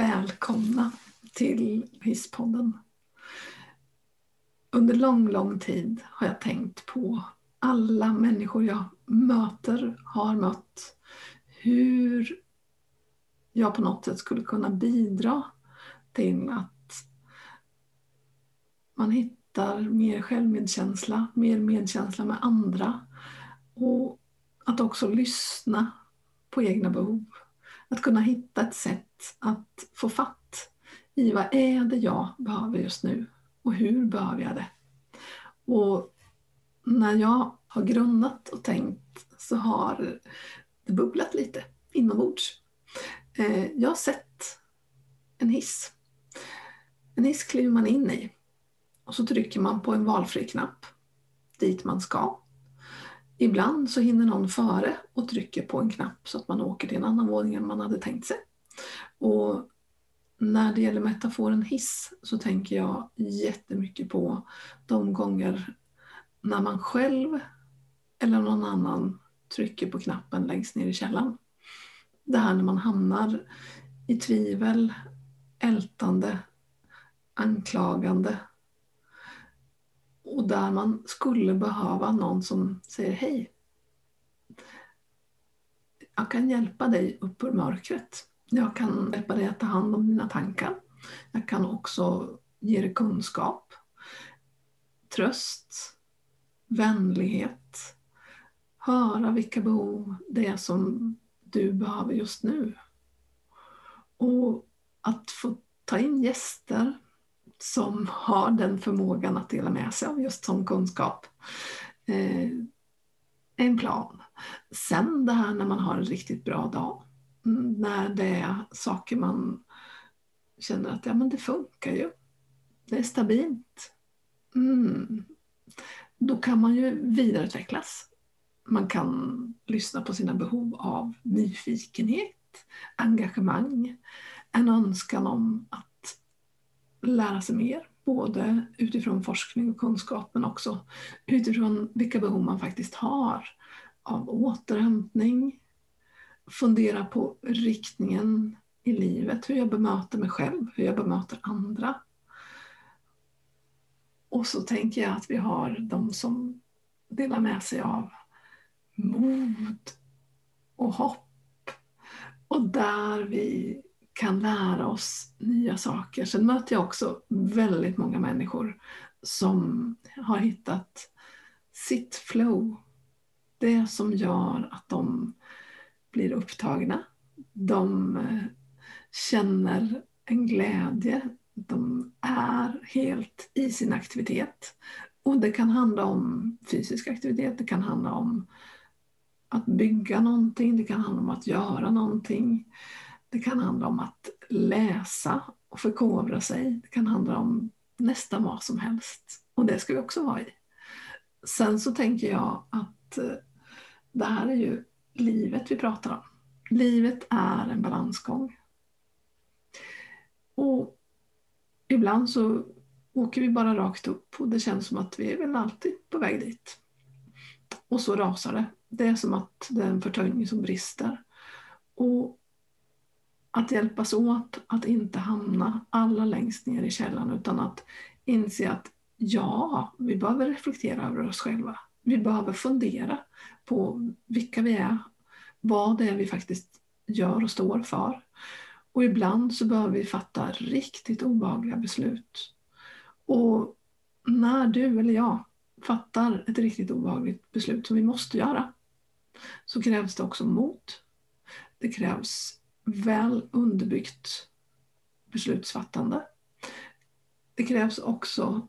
välkomna till Hisspodden. Under lång, lång tid har jag tänkt på alla människor jag möter, har mött, hur jag på något sätt skulle kunna bidra till att man hittar mer självmedkänsla, mer medkänsla med andra och att också lyssna på egna behov. Att kunna hitta ett sätt att få fatt i vad är det jag behöver just nu och hur behöver jag det? Och när jag har grunnat och tänkt så har det bubblat lite inombords. Eh, jag har sett en hiss. En hiss kliver man in i och så trycker man på en valfri knapp dit man ska. Ibland så hinner någon före och trycker på en knapp så att man åker till en annan våning än man hade tänkt sig. Och när det gäller metaforen hiss så tänker jag jättemycket på de gånger när man själv eller någon annan trycker på knappen längst ner i källaren. Det här när man hamnar i tvivel, ältande, anklagande och där man skulle behöva någon som säger hej. Jag kan hjälpa dig upp ur mörkret. Jag kan hjälpa dig att ta hand om dina tankar. Jag kan också ge dig kunskap, tröst, vänlighet, höra vilka behov det är som du behöver just nu. Och att få ta in gäster som har den förmågan att dela med sig av just sån kunskap. Eh, en plan. Sen det här när man har en riktigt bra dag. Mm, när det är saker man känner att ja, men det funkar ju. Det är stabilt. Mm. Då kan man ju vidareutvecklas. Man kan lyssna på sina behov av nyfikenhet, engagemang, en önskan om att lära sig mer. Både utifrån forskning och kunskap men också utifrån vilka behov man faktiskt har av återhämtning. Fundera på riktningen i livet, hur jag bemöter mig själv, hur jag bemöter andra. Och så tänker jag att vi har de som delar med sig av mod och hopp. Och där vi kan lära oss nya saker. Sen möter jag också väldigt många människor som har hittat sitt flow. Det som gör att de blir upptagna. De eh, känner en glädje. De är helt i sin aktivitet. Och det kan handla om fysisk aktivitet, det kan handla om att bygga någonting, det kan handla om att göra någonting. Det kan handla om att läsa och förkovra sig. Det kan handla om nästan vad som helst. Och det ska vi också vara i. Sen så tänker jag att eh, det här är ju livet vi pratar om. Livet är en balansgång. Och ibland så åker vi bara rakt upp och det känns som att vi är väl alltid på väg dit. Och så rasar det. Det är som att det är en förtöjning som brister. Och att hjälpas åt att inte hamna alla längst ner i källan utan att inse att ja, vi behöver reflektera över oss själva. Vi behöver fundera på vilka vi är, vad det är vi faktiskt gör och står för. Och ibland så behöver vi fatta riktigt obehagliga beslut. Och när du eller jag fattar ett riktigt obehagligt beslut som vi måste göra så krävs det också mod. Det krävs väl underbyggt beslutsfattande. Det krävs också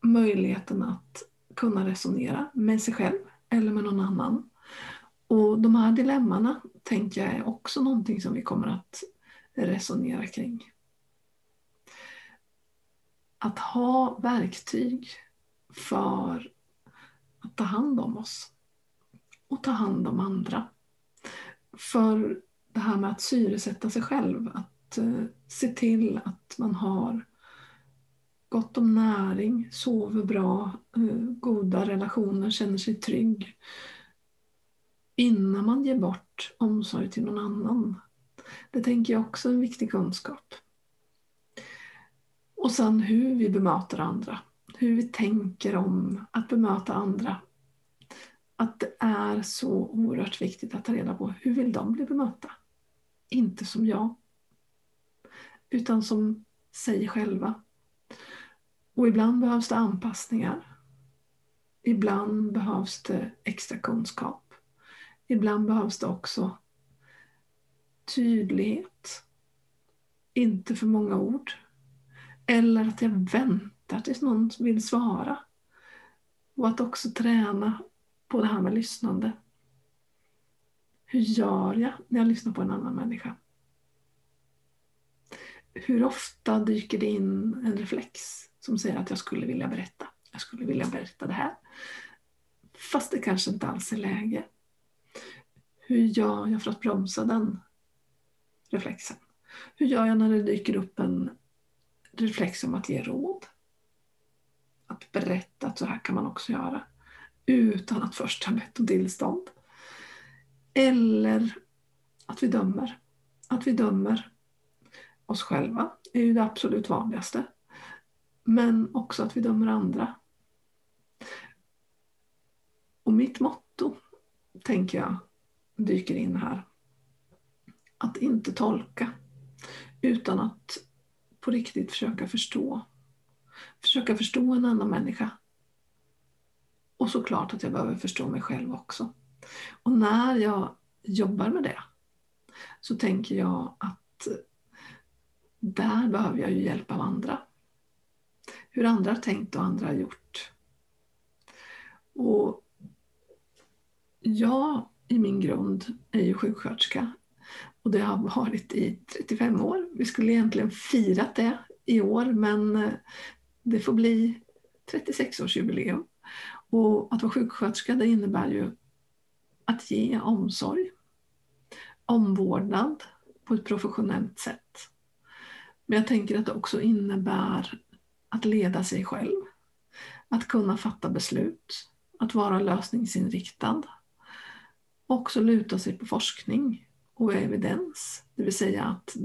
möjligheten att kunna resonera med sig själv eller med någon annan. Och de här dilemmana tänker jag är också någonting som vi kommer att resonera kring. Att ha verktyg för att ta hand om oss och ta hand om andra. För det här med att syresätta sig själv. Att eh, se till att man har gott om näring, sover bra, eh, goda relationer, känner sig trygg. Innan man ger bort omsorg till någon annan. Det tänker jag också är en viktig kunskap. Och sen hur vi bemöter andra. Hur vi tänker om att bemöta andra. Att det är så oerhört viktigt att ta reda på hur vill de bli bemötta? Inte som jag. Utan som sig själva. Och ibland behövs det anpassningar. Ibland behövs det extra kunskap. Ibland behövs det också tydlighet. Inte för många ord. Eller att jag väntar tills någon vill svara. Och att också träna på det här med lyssnande. Hur gör jag när jag lyssnar på en annan människa? Hur ofta dyker det in en reflex som säger att jag skulle vilja berätta. Jag skulle vilja berätta det här. Fast det kanske inte alls är läge. Hur gör jag för att bromsa den reflexen? Hur gör jag när det dyker upp en reflex om att ge råd? Att berätta att så här kan man också göra utan att först ha bett om tillstånd. Eller att vi dömer. Att vi dömer oss själva är ju det absolut vanligaste. Men också att vi dömer andra. Och mitt motto, tänker jag, dyker in här. Att inte tolka, utan att på riktigt försöka förstå. Försöka förstå en annan människa. Och såklart att jag behöver förstå mig själv också. Och när jag jobbar med det så tänker jag att där behöver jag ju hjälp av andra. Hur andra har tänkt och andra har gjort. Och jag i min grund är ju sjuksköterska och det har varit i 35 år. Vi skulle egentligen firat det i år men eh, det får bli 36-årsjubileum. Och att vara sjuksköterska det innebär ju att ge omsorg, omvårdnad på ett professionellt sätt. Men jag tänker att det också innebär att leda sig själv, att kunna fatta beslut, att vara lösningsinriktad, också luta sig på forskning och evidens. Det vill säga att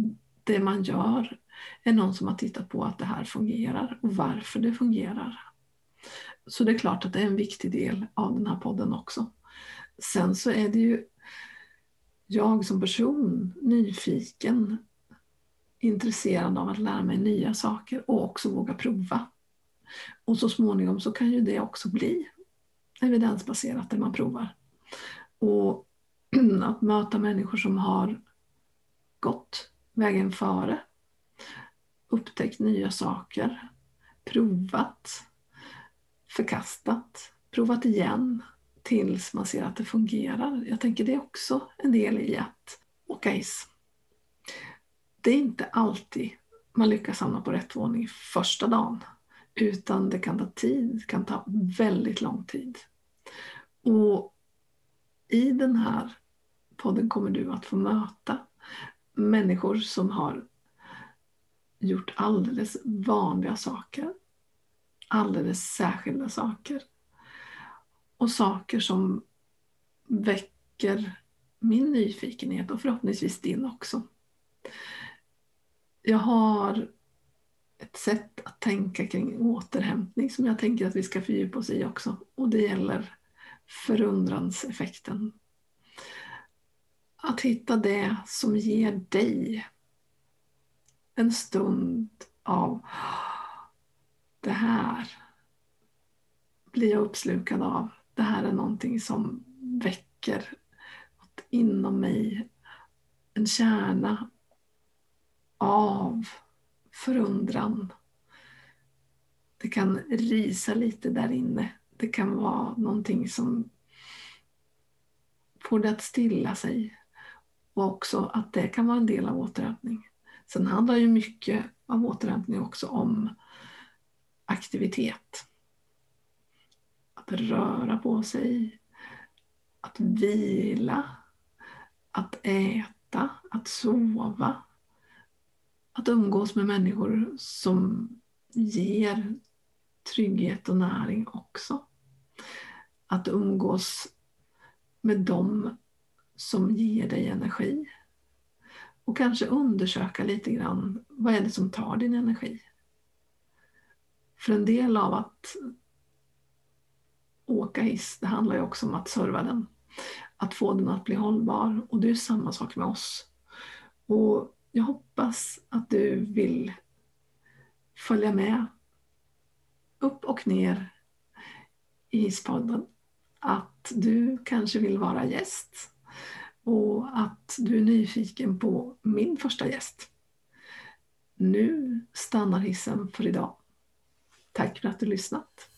det man gör är någon som har tittat på att det här fungerar och varför det fungerar. Så det är klart att det är en viktig del av den här podden också. Sen så är det ju jag som person nyfiken, intresserad av att lära mig nya saker och också våga prova. Och så småningom så kan ju det också bli evidensbaserat det man provar. Och att möta människor som har gått vägen före, upptäckt nya saker, provat, förkastat, provat igen tills man ser att det fungerar. Jag tänker det är också en del i att åka is. Det är inte alltid man lyckas hamna på rätt våning första dagen utan det kan ta tid, Det kan ta väldigt lång tid. Och i den här podden kommer du att få möta människor som har gjort alldeles vanliga saker. Alldeles särskilda saker. Och saker som väcker min nyfikenhet och förhoppningsvis din också. Jag har ett sätt att tänka kring återhämtning som jag tänker att vi ska fördjupa oss i också. Och det gäller förundranseffekten. Att hitta det som ger dig en stund av det här blir jag uppslukad av. Det här är någonting som väcker inom mig en kärna av förundran. Det kan risa lite där inne det kan vara någonting som får det att stilla sig. Och också att det kan vara en del av återhämtning. Sen handlar ju mycket av återhämtning också om aktivitet. Att röra på sig, att vila, att äta, att sova. Att umgås med människor som ger trygghet och näring också. Att umgås med dem som ger dig energi. Och kanske undersöka lite grann, vad är det som tar din energi? För en del av att åka hiss, det handlar ju också om att serva den. Att få den att bli hållbar och det är samma sak med oss. Och jag hoppas att du vill följa med upp och ner i hisspodden. Att du kanske vill vara gäst och att du är nyfiken på min första gäst. Nu stannar hissen för idag. Tack för att du lyssnat.